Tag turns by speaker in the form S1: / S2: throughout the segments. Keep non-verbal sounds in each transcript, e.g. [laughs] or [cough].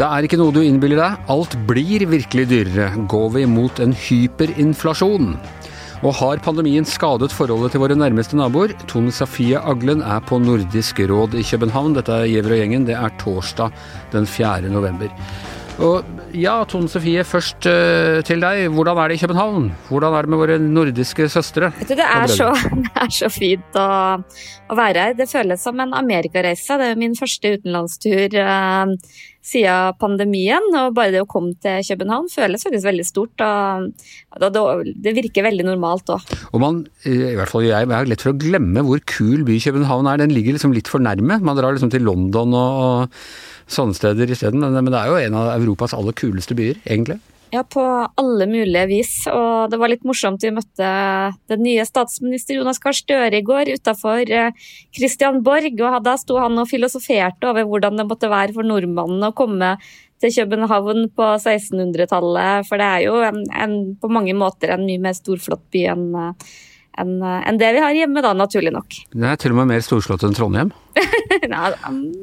S1: Det er ikke noe du innbiller deg, alt blir virkelig dyrere. Går vi mot en hyperinflasjon? Og har pandemien skadet forholdet til våre nærmeste naboer? Tone Safie Aglen er på Nordisk råd i København. Dette er Giæver og gjengen. Det er torsdag den 4. november. Og ja, Tone Sofie, først uh, til deg. Hvordan er det i København? Hvordan er det med våre nordiske søstre?
S2: Du, det, er så, [laughs] det, er så, fint å, å, være her. Det føles som en amerikareise. Det er min første utenlandstur uh, siden pandemien. Og bare det å komme til København føles faktisk veldig stort. Og det, det virker veldig normalt òg.
S1: Og man, i hvert fall jeg, er lett for å glemme hvor kul by København er. Den ligger liksom litt for nærme. Man drar liksom til London og, og sånne steder isteden. Men, det er jo en av Europas aller kuleste byer, egentlig.
S2: Ja, på alle mulige vis. Og det var litt morsomt. Vi møtte den nye statsminister Jonas Gahr Støre i går utafor Christian Borg. Og da sto han og filosoferte over hvordan det måtte være for nordmannen å komme til København på 1600-tallet. For det er jo en, en, på mange måter en mye mer storflott by enn enn en det vi har hjemme, da, naturlig nok. [laughs]
S1: Det er til og med mer storslått enn Trondheim?
S2: Nei,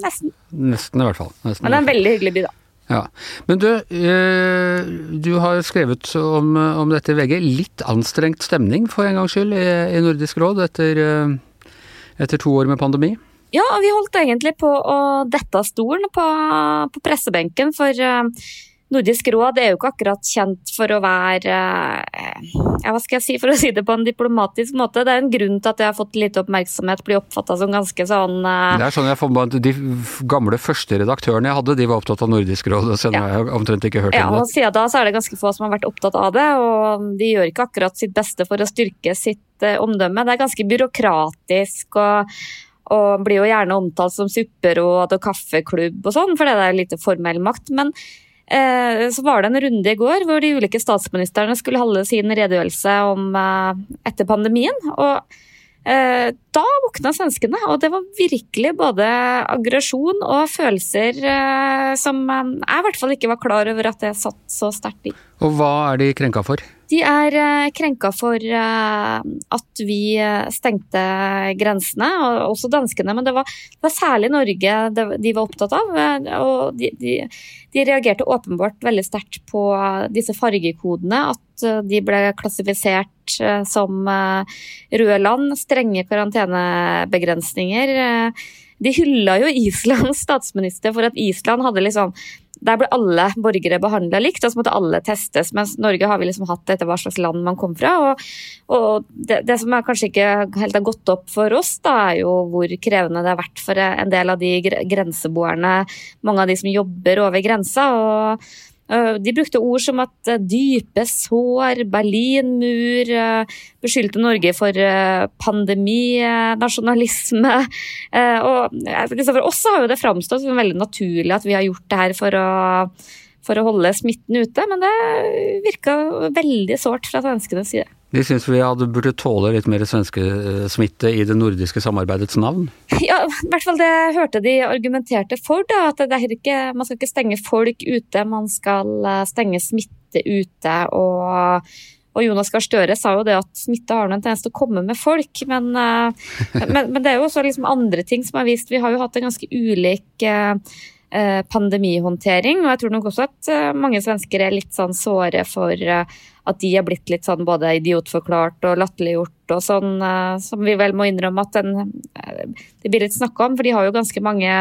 S2: nesten.
S1: Nesten, i hvert fall. Nesten,
S2: Men det er en veldig hyggelig by, da.
S1: Ja. Men du, eh, du har skrevet om, om, dette i VG. Litt anstrengt stemning for en gangs skyld i, i Nordisk råd etter, eh, etter, to år med pandemi?
S2: Ja, vi holdt egentlig på å dette av stolen på, på pressebenken. For eh, Nordisk råd er jo ikke akkurat kjent for å være eh, ja, hva skal jeg si for å si det på en diplomatisk måte. Det er en grunn til at jeg har fått litt oppmerksomhet, blir oppfatta som ganske sånn uh...
S1: Det er sånn jeg får De gamle første redaktørene jeg hadde, de var opptatt av Nordisk råd, og siden ja. har jeg omtrent ikke hørt
S2: ja,
S1: om det.
S2: Og siden da så er det ganske få som har vært opptatt av det, og de gjør ikke akkurat sitt beste for å styrke sitt uh, omdømme. Det er ganske byråkratisk og og blir jo gjerne omtalt som supperåd og kaffeklubb og sånn, for det er lite formell makt. Men så var det en runde i går hvor de ulike statsministrene skulle holde sin redegjørelse om eh, etter pandemien. og eh, da våkna svenskene, og det var virkelig både aggresjon og følelser som jeg i hvert fall ikke var klar over at det satt så sterkt i.
S1: Og hva er de krenka for?
S2: De er eh, krenka for eh, at vi eh, stengte grensene, og også danskene. Men det var, det var særlig Norge de var opptatt av. Og de, de, de reagerte åpenbart veldig sterkt på disse fargekodene. At de ble klassifisert som røde land, strenge karantenebegrensninger. De hylla jo Islands [laughs] statsminister for at Island hadde liksom der ble alle borgere behandla likt, og så måtte alle testes. Mens Norge har vi liksom hatt etter hva slags land man kom fra. Og, og det, det, som kanskje ikke helt har gått opp for oss, da er jo hvor krevende det har vært for en del av de grenseboerne, mange av de som jobber over grensa. og de brukte ord som at eh, dype sår, Berlinmur, eh, beskyldte Norge for pandemi, nasjonalisme. [laughs] Og for oss har jo det framstått som veldig naturlig at vi har gjort det her for å, for å holde smitten ute, men det virka veldig sårt fra svenskenes side.
S1: De syns vi hadde burde tåle litt mer svenskesmitte i det nordiske samarbeidets navn? [laughs]
S2: Ja, i hvert fall det hørte de argumenterte for. da, at ikke, Man skal ikke stenge folk ute, man skal eh, stenge smitte ute. og og Jonas Gahr Støre sa jo det at smitte har en tendens til å komme med folk. Men, eh, [laughs] men, men, det er jo også liksom andre ting som har vist Vi har jo hatt en ganske ulik eh, pandemihåndtering. Og jeg tror nok også at mange svensker er litt sånn såre for at de er blitt litt sånn både idiotforklart og latterliggjort og sånn, eh, som vi vel må innrømme at den, eh, det blir litt snakka om. For de har jo ganske mange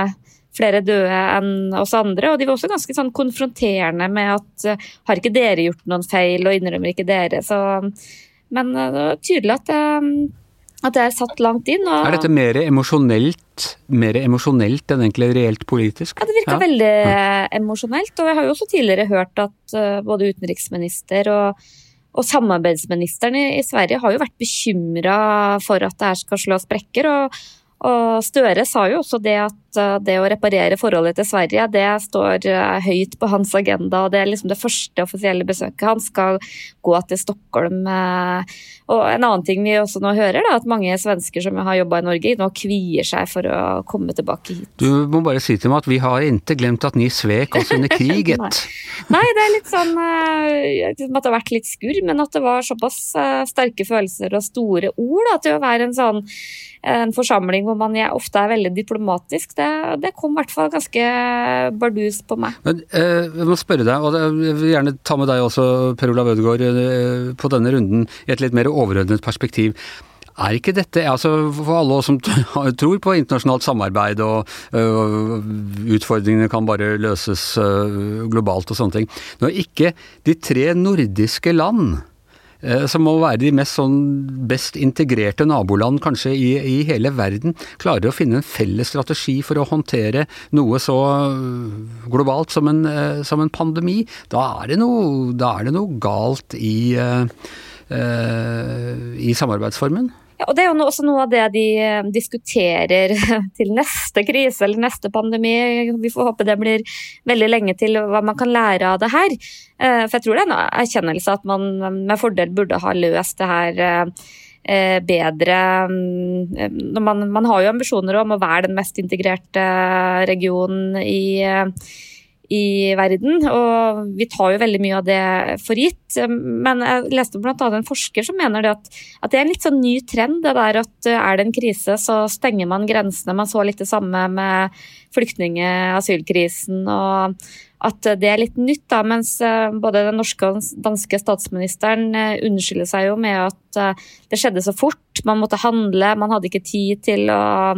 S2: flere døde enn oss andre. Og de var også ganske sånn konfronterende med at eh, har ikke dere gjort noen feil, og innrømmer ikke dere. Så, men det var tydelig at det, at det er satt langt inn.
S1: Og... Er dette mer emosjonelt, mer emosjonelt enn egentlig reelt politisk?
S2: Ja, det virker ja. veldig ja. emosjonelt. Og jeg har jo også tidligere hørt at både utenriksminister og og samarbeidsministeren i, i, Sverige har jo vært bekymra for at det her skal slå sprekker. og, og Støre sa jo også det at at uh, det å reparere forholdet til Sverige, det står uh, høyt på hans agenda. og Det er liksom det første offisielle besøket Han skal gå til Stockholm. Uh, og en annen ting vi også nå hører, da, at mange svensker som har jobba i Norge, nå kvier seg for å komme tilbake hit.
S1: Du må bare si til meg at vi har ikke glemt at ni svek oss under [laughs] kriget.
S2: Nei. Nei, det er litt sånn at det har vært litt skurr, men at det var såpass sterke følelser og store ord da, til å være en sånn en forsamling hvor man ofte er veldig diplomatisk, det, det kom i hvert fall ganske bardus på meg.
S1: Men, eh, jeg må spørre deg, og jeg vil gjerne ta med deg også, Per Olav Ødegaard, eh, på denne runden i et litt mer overordnet perspektiv. Er ikke dette, altså for alle oss som [laughs] tror på internasjonalt samarbeid og uh, utfordringene kan bare løses uh, globalt og sånne ting, når ikke de tre nordiske land som må være de mest sånn best integrerte naboland kanskje i, i, hele verden, klarer å finne en felles strategi for å håndtere noe så eh, globalt som en, eh, som en pandemi, da er, noe, da er det noe galt i, i samarbeidsformen.
S2: Ja, og Det er jo også noe av det de eh, diskuterer [laughs] til neste krise eller neste pandemi. Vi får håpe det blir veldig lenge til hva man kan lære av det her. Eh, for jeg tror det er en erkjennelse at man med fordel burde ha løst det her eh, bedre. Mm, man, har jo ambisjoner om å være den mest integrerte regionen i i verden. Og vi tar jo veldig mye av det for gitt. Men jeg leste bl.a. en forsker som mener det at, at, det er en litt sånn ny trend. Det der at er det en krise, så stenger man grensene. Man så litt det samme med flyktning- asylkrisen. og at det er litt nytt, da, mens eh, både den norske og den danske statsministeren eh, unnskylder seg jo med at eh, det skjedde så fort. Man måtte handle, man hadde ikke tid til å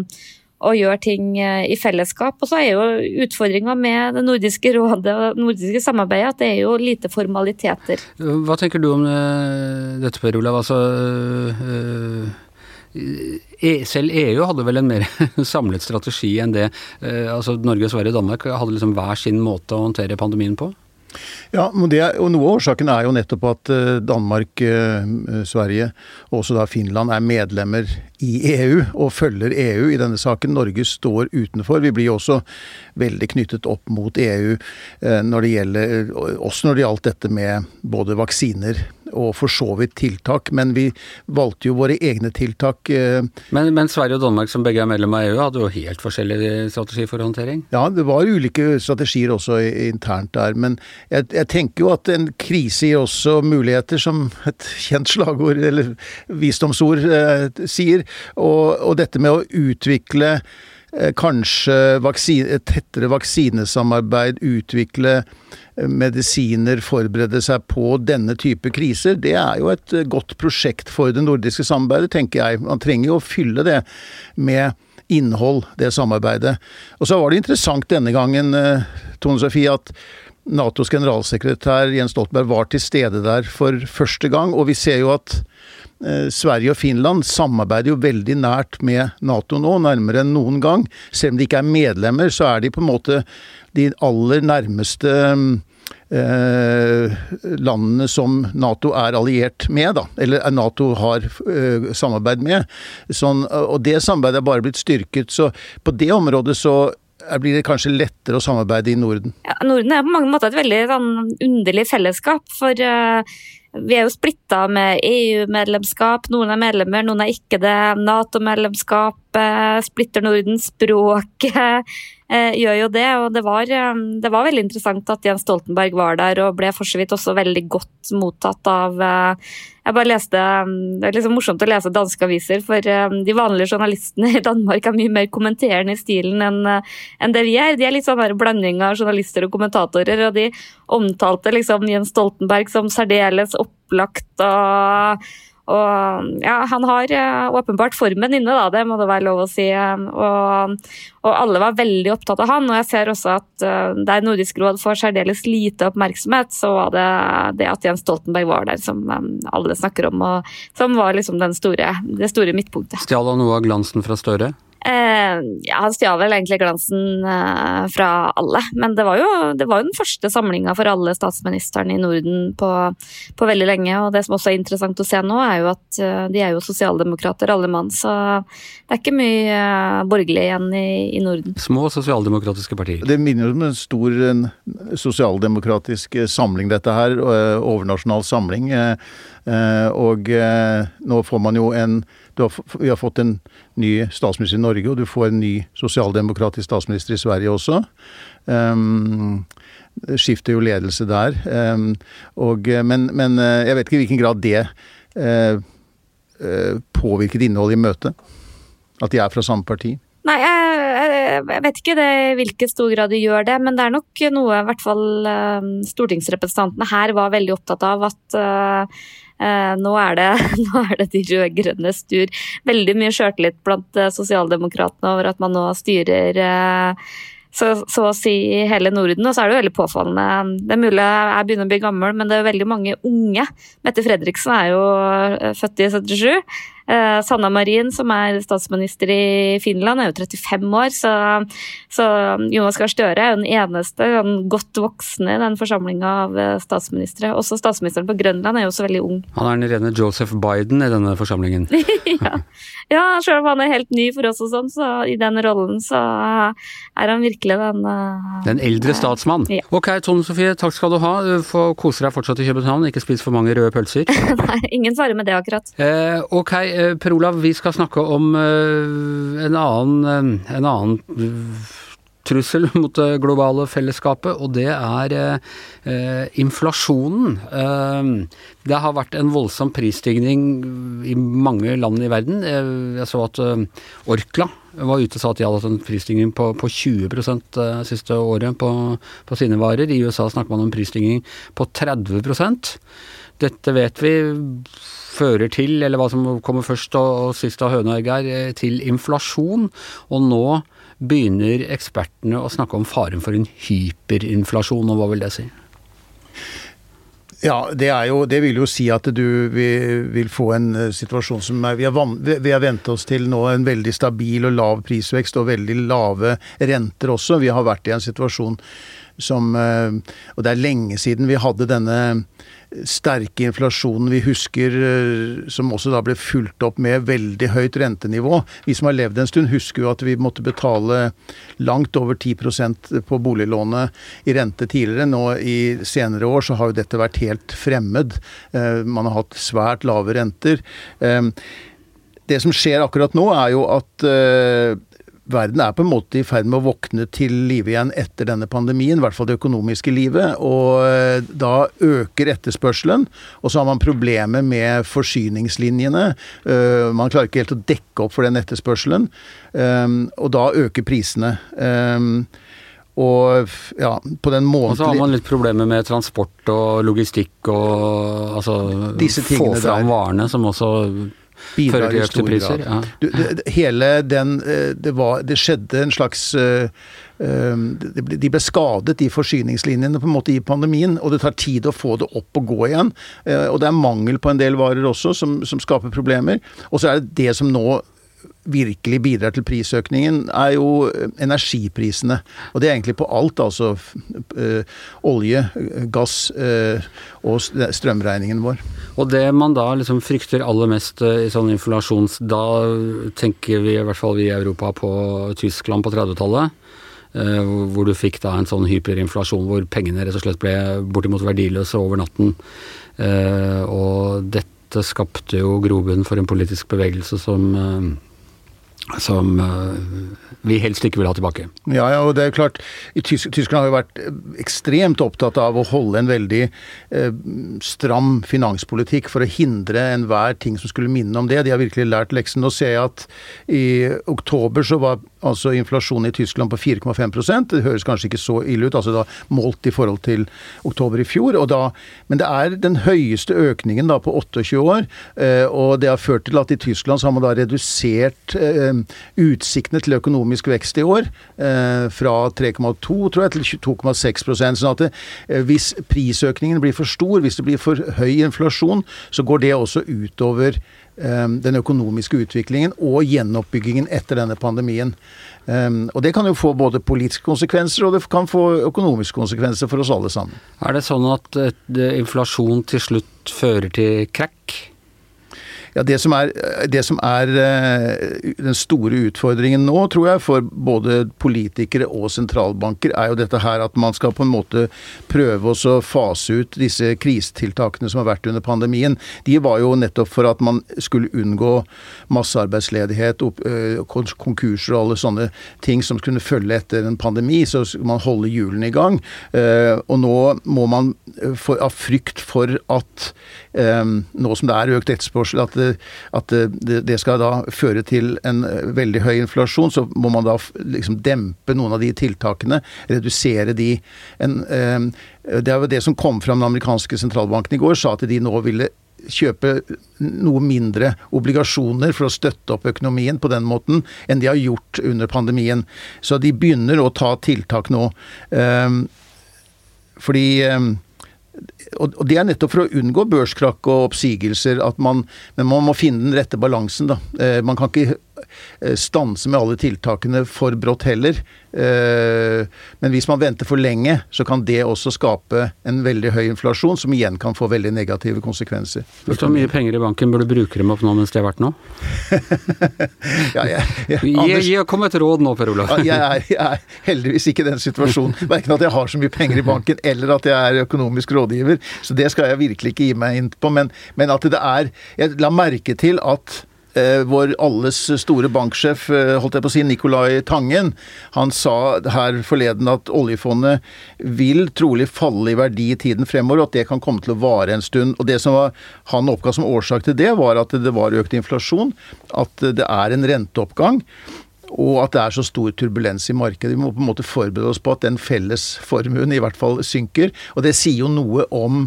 S2: og gjør ting eh, i fellesskap. Og så er jo utfordringa med det nordiske rådet og det nordiske samarbeidet at det er jo lite formaliteter.
S1: Hva tenker du om eh, dette, Per Olav? Altså, øh, selv EU hadde vel en mer [laughs] samlet strategi enn det. Altså, Norge, Sverige og Danmark hadde liksom hver sin måte å håndtere pandemien på?
S3: Ja, det, og Noe av årsaken er jo nettopp at Danmark, Sverige og også da Finland er medlemmer i EU og følger EU i denne saken. Norge står utenfor. Vi blir også veldig knyttet opp mot EU når det gjelder, også når det gjaldt dette med både vaksiner og for så vidt tiltak, men vi valgte jo våre egne tiltak.
S1: Men, men Sverige og Danmark, som begge er medlem av EU, hadde jo helt forskjellig strategi for håndtering?
S3: Ja, det var ulike strategier også internt der. Men jeg, jeg tenker jo at en krise gir også muligheter, som et kjent slagord eller visdomsord eh, sier. Og, og, dette med å utvikle eh, kanskje vaksine, tettere vaksinesamarbeid, utvikle eh, medisiner, forberede seg på denne type kriser, det er jo et eh, godt prosjekt for det nordiske samarbeidet, tenker jeg. Man trenger jo å fylle det med innhold, det samarbeidet. Og så var det interessant denne gangen, eh, Tone Sofie, at Natos generalsekretær Jens Stoltenberg var til stede der for første gang, og vi ser jo at Eh, Sverige og Finland samarbeider jo veldig nært med Nato nå, nærmere enn noen gang. Selv om de ikke er medlemmer, så er de på en måte de aller nærmeste eh, landene som Nato er alliert med, da. Eller Nato har eh, samarbeid med. Sånn, og det samarbeidet er bare blitt styrket. Så på det området så blir det kanskje lettere å samarbeide i Norden?
S2: Ja, Norden er på mange måter et veldig sånn, underlig fellesskap. For uh, vi er jo splitta med EU-medlemskap. Noen er medlemmer, noen er ikke det. Nato-medlemskap, splitter Norden, språket eh, gjør jo det. Og det var, eh, det var, veldig interessant at Jens Stoltenberg var der, og ble for så vidt også veldig godt mottatt av eh, jeg bare leste, Det er liksom morsomt å lese danske aviser, for de vanlige journalistene i Danmark er mye mer kommenterende i stilen enn, en det vi er. De er litt sånn blanding av journalister og kommentatorer, og de omtalte liksom Jens Stoltenberg som særdeles opplagt og og ja, han har uh, åpenbart formen inne, da, det må det være lov å si. Og, og, alle var veldig opptatt av han. Og jeg ser også at uh, der Nordisk råd får særdeles lite oppmerksomhet, så var det det at Jens Stoltenberg var der, som um, alle snakker om, og som var liksom store, det store midtpunktet.
S1: Stjal han noe av glansen fra Støre?
S2: Eh, ja, han stjal vel egentlig glansen eh, fra alle. Men det var jo, det var jo den første samlinga for alle statsministrene i Norden på, på, veldig lenge. Og det som også er interessant å se nå, er jo at eh, de er jo sosialdemokrater alle mann. Så det er ikke mye uh, borgerlig igjen i, i, Norden.
S1: Små sosialdemokratiske partier.
S3: Det minner om en stor en sosialdemokratisk samling, dette her. Overnasjonal samling. Og nå får man jo en har, vi har fått en ny statsminister i Norge, og du får en ny sosialdemokratisk statsminister i Sverige også. Um, skifter jo ledelse der. Um, og, men, men, eh, jeg vet ikke i hvilken grad det uh, uh, påvirket innholdet i møtet. At de er fra samme parti.
S2: Nei, jeg, jeg vet ikke i hvilken stor grad de gjør det, men det er nok noe i hvert fall stortingsrepresentantene her var veldig opptatt av at uh, nå er det, [laughs] nå er det de rød-grønnes tur. Veldig mye sjøltillit blant eh, sosialdemokratene over at man nå styrer eh, så, så, å si hele Norden. Og så er det jo veldig påfallende. Det er mulig jeg begynner å bli gammel, men det er veldig mange unge. Mette Fredriksen er jo født i 77. Uh, Sanna Marin, som er statsminister i Finland, er jo 35 år, så, så Jonas Gahr Støre er jo den eneste den godt voksne i den forsamlinga av eh, statsministre. Også statsministeren på Grønland er jo også veldig ung.
S1: Han er den rene Joseph Biden i denne forsamlingen. [laughs]
S2: ja. ja, selv om han er helt ny for oss og sånn, så i den rollen så er han virkelig den uh,
S1: Den eldre statsmann. Ja. Ok, Tone Sofie, takk skal du ha. Få kose deg fortsatt i København, ikke spis for mange røde pølser. [laughs]
S2: Nei, ingen fare med det akkurat.
S1: Eh, ok, Eh, per Olav, vi skal snakke om eh, en annen, en annen trussel [laughs] mot det globale fellesskapet, og det er eh, inflasjonen. Eh, det har vært en voldsom prisstigning i mange land i verden. Jeg, jeg så at eh, Orkla var ute og sa at de hadde hatt en prisstigning på, på 20% siste året på, på, sine varer. I USA snakker man om prisstigning på 30 Dette vet vi fører til, eller hva som kommer først og, sist av høna og egg her, til inflasjon. Og nå begynner ekspertene å snakke om faren for en hyperinflasjon, og hva vil det si?
S3: Ja, det, jo, det, vil jo si at du vil få en eh, situasjon som er, vi, har van, vi har vent oss til nå en veldig stabil og lav prisvekst og veldig lave renter også. Vi har vært i en situasjon som eh, Og det er lenge siden vi hadde denne sterke inflasjonen vi husker, eh, som også da ble fulgt opp med veldig høyt rentenivå. Vi som har levd en stund, husker jo at vi måtte betale langt over 10% på boliglånet i rente tidligere. Nå i senere år så har jo dette vært helt fremmed. Eh, man har hatt svært lave renter. Eh, det som skjer akkurat nå, er jo at verden er på en måte i ferd med å våkne til live igjen etter denne pandemien, i hvert fall det økonomiske livet. Og eh, da øker etterspørselen, og så har man problemer med forsyningslinjene. Eh, man klarer ikke helt å dekke opp for den etterspørselen, eh, og da øker prisene. Og ja, på den månedlige
S1: Og så har man litt problemer med transport og logistikk og altså få fram varene, som også bidrar i stor grad. Ja.
S3: Du, det, hele den eh, det, var, det skjedde en slags uh, de ble skadet, de forsyningslinjene, på en måte i pandemien. Og det tar tid å få det opp og gå igjen. Og det er mangel på en del varer også, som, som skaper problemer. Og så er det det som nå virkelig bidrar til prisøkningen, er jo eh, energiprisene. Og det er egentlig på alt, altså øh, olje, gass øh, og strømregningen vår.
S1: Og det man da liksom frykter aller mest i sånn inflasjons... Da tenker vi, i hvert fall vi i Europa, på Tyskland på 30-tallet. Hvor du fikk da en sånn hyperinflasjon hvor pengene rett og slett ble bortimot verdiløse over natten. Og dette skapte jo grobunn for en politisk bevegelse som som uh, vi helst ikke vil ha tilbake.
S3: Ja, ja, og det er klart, Tysk Tyskland har jo vært eh, ekstremt opptatt av å holde en veldig eh, stram finanspolitikk for å hindre enhver ting som skulle minne om det. De har virkelig lært leksen. Nå ser jeg at i oktober så var altså inflasjonen i Tyskland på 4,5% Det høres kanskje ikke så ille ut, altså da målt i forhold til oktober i fjor. Da, men det er den høyeste økningen da på 28 år, eh, og det har ført til at i Tyskland så har man da redusert utsiktene til økonomisk vekst i år. Fra 3,2 tror jeg til 22,6% sånn at det, Hvis prisøkningen blir for stor, hvis det blir for høy inflasjon, så går det også utover den økonomiske utviklingen og gjenoppbyggingen etter denne pandemien. Og det kan jo få både politiske konsekvenser, og det kan få økonomiske konsekvenser for oss alle sammen.
S1: Er det sånn at inflasjon til slutt fører til krakk?
S3: Ja, det som, er, det som er eh, den store utfordringen nå, tror jeg, for både politikere og sentralbanker, er jo dette her at man skal på en måte prøve å fase ut disse krisetiltakene som har vært under pandemien. De var jo nettopp for at man skulle unngå massearbeidsledighet, eh, konkurser og alle sånne ting som kunne følge etter en pandemi. Så man holder hjulene i gang. Eh, og nå må man av frykt for at nå som det er økt etterspørsel, at at det, det, skal da føre til en eh, veldig høy inflasjon, så må man da liksom dempe noen av de tiltakene. Redusere de. En, eh, det er jo det som kom fra den amerikanske sentralbanken i går, sa at de nå ville kjøpe noe mindre obligasjoner for å støtte opp økonomien på den måten enn de har gjort under pandemien. Så de begynner å ta tiltak nå. Fordi og det er nettopp for å unngå børskrakk og oppsigelser, at man, men man må finne den rette balansen. da. Eh, man kan ikke stanse med alle tiltakene for brått heller. Eh, men hvis man venter for lenge, så kan det også skape en veldig høy inflasjon, som igjen kan få veldig negative konsekvenser.
S1: Hvis du har mye penger i banken, bør du bruke dem opp nå mens de er verdt nå? [laughs] ja, ja, ja. Anders, gi, Kom et råd nå, Per Olav.
S3: jeg, er, jeg er heldigvis ikke i den situasjonen. Verken at jeg har så mye penger i banken, eller at jeg er økonomisk rådgiver. Så det skal jeg virkelig ikke gi meg inn på. Men, men at det er Jeg la merke til at eh, vår alles store banksjef, eh, holdt jeg på å si, Nicolai Tangen, han sa her forleden at oljefondet vil trolig falle i verdi i tiden fremover, og at det kan komme til å vare en stund. Og det som var, han oppga som årsak til det, var at det var økt inflasjon, at det er en renteoppgang og at det er så stor turbulens i markedet. Vi må på en måte forberede oss på at den felles formuen i hvert fall synker. Og det sier jo noe om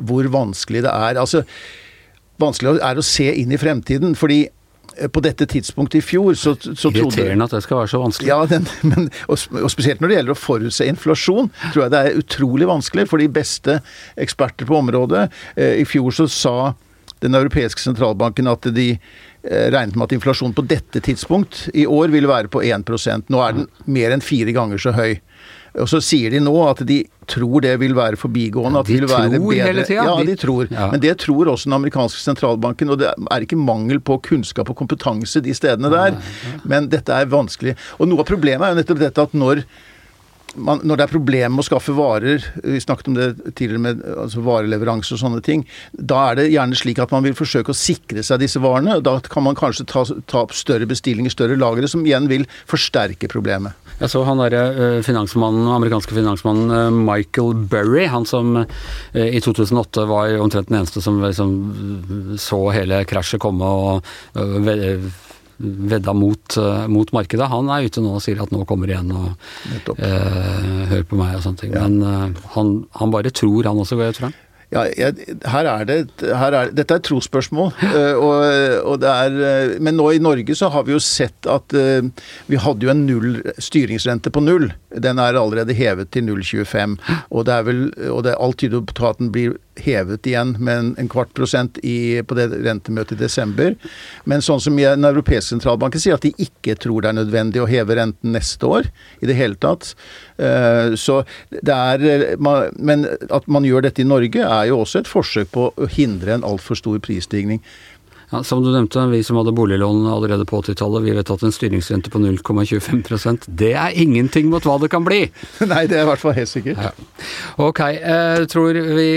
S3: hvor vanskelig det er. Altså, vanskelig er å se inn i fremtiden. fordi eh, på dette tidspunktet i fjor så, så
S1: trodde Irriterende at det skal være så vanskelig.
S3: Ja, den, [laughs] men, og, og, spesielt når det gjelder å forutse inflasjon, tror jeg det er utrolig vanskelig for de beste eksperter på området. Eh, I fjor så sa den europeiske sentralbanken at de eh, regnet med at inflasjonen på dette tidspunkt i år ville være på 1% Nå er den mer enn fire ganger så høy. Og så sier de nå at de tror det vil være forbigående.
S1: de tror hele tida?
S3: Ja, de tror. Ja. Men det tror også den amerikanske sentralbanken. Og det er ikke mangel på kunnskap og kompetanse de stedene der. Men dette er vanskelig. Og noe av problemet er jo nettopp dette at når man, når det er problemer med å skaffe varer, vi snakket om det tidligere med altså vareleveranse og sånne ting, da er det gjerne slik at man vil forsøke å sikre seg disse varene. og Da kan man kanskje ta, ta opp større bestillinger, større lagre, som igjen vil forsterke problemet.
S1: Jeg så han derre eh, finansmannen, amerikanske finansmannen eh, Michael Burry, han som eh, i 2008 var omtrent den eneste som liksom så hele krasjet komme og vedda mot, mot, markedet. Han er ute nå og sier at nå kommer det igjen og eh, hør på meg og sånne ting. Ja. Men han, han, bare tror, han også, går jeg tror.
S3: Ja, jeg, her er det, her er, Dette er et trosspørsmål. Uh, og, og er, uh, men nå i Norge så har vi jo sett at uh, vi hadde jo en null styringsrente på null. Den er allerede hevet til 0,25. Og det er vel, alt tyder på at den blir hevet igjen med en, kvart prosent i, på det rentemøtet i desember. Men sånn som Den europeiske sentralbanken sier at de ikke tror det er nødvendig å heve renten neste år i det hele tatt. Uh, så det er Men at man gjør dette i Norge, er jo også et forsøk på å hindre en altfor stor prisstigning.
S1: Ja, som du nevnte, vi som hadde boliglån allerede på 80-tallet, vi vet at en styringsrente på 0,25% det er ingenting mot hva det kan bli! [laughs]
S3: Nei, det er i hvert fall helt sikkert. Ja.
S1: Ok, jeg tror vi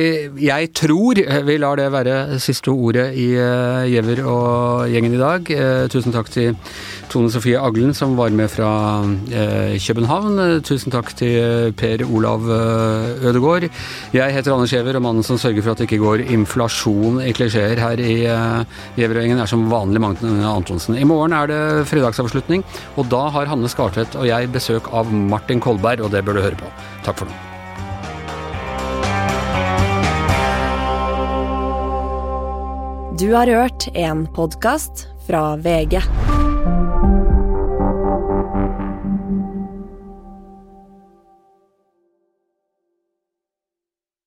S1: Jeg tror vi lar det være siste ordet i uh, Giæver og gjengen i dag. Uh, tusen takk til Tone Sofie Aglen som var med fra København. tusen takk til Per Olav Ødegård. Jeg heter Anders Skjever, og mannen som sørger for at det ikke går inflasjon i klisjeer her i uh, er som vanlig Magne Antonsen. I morgen er det fredagsavslutning, og da har Hanne Skartvedt og jeg besøk av Martin Kolberg, og det bør du høre på. Takk for nå.
S4: Du har hørt en podkast fra VG.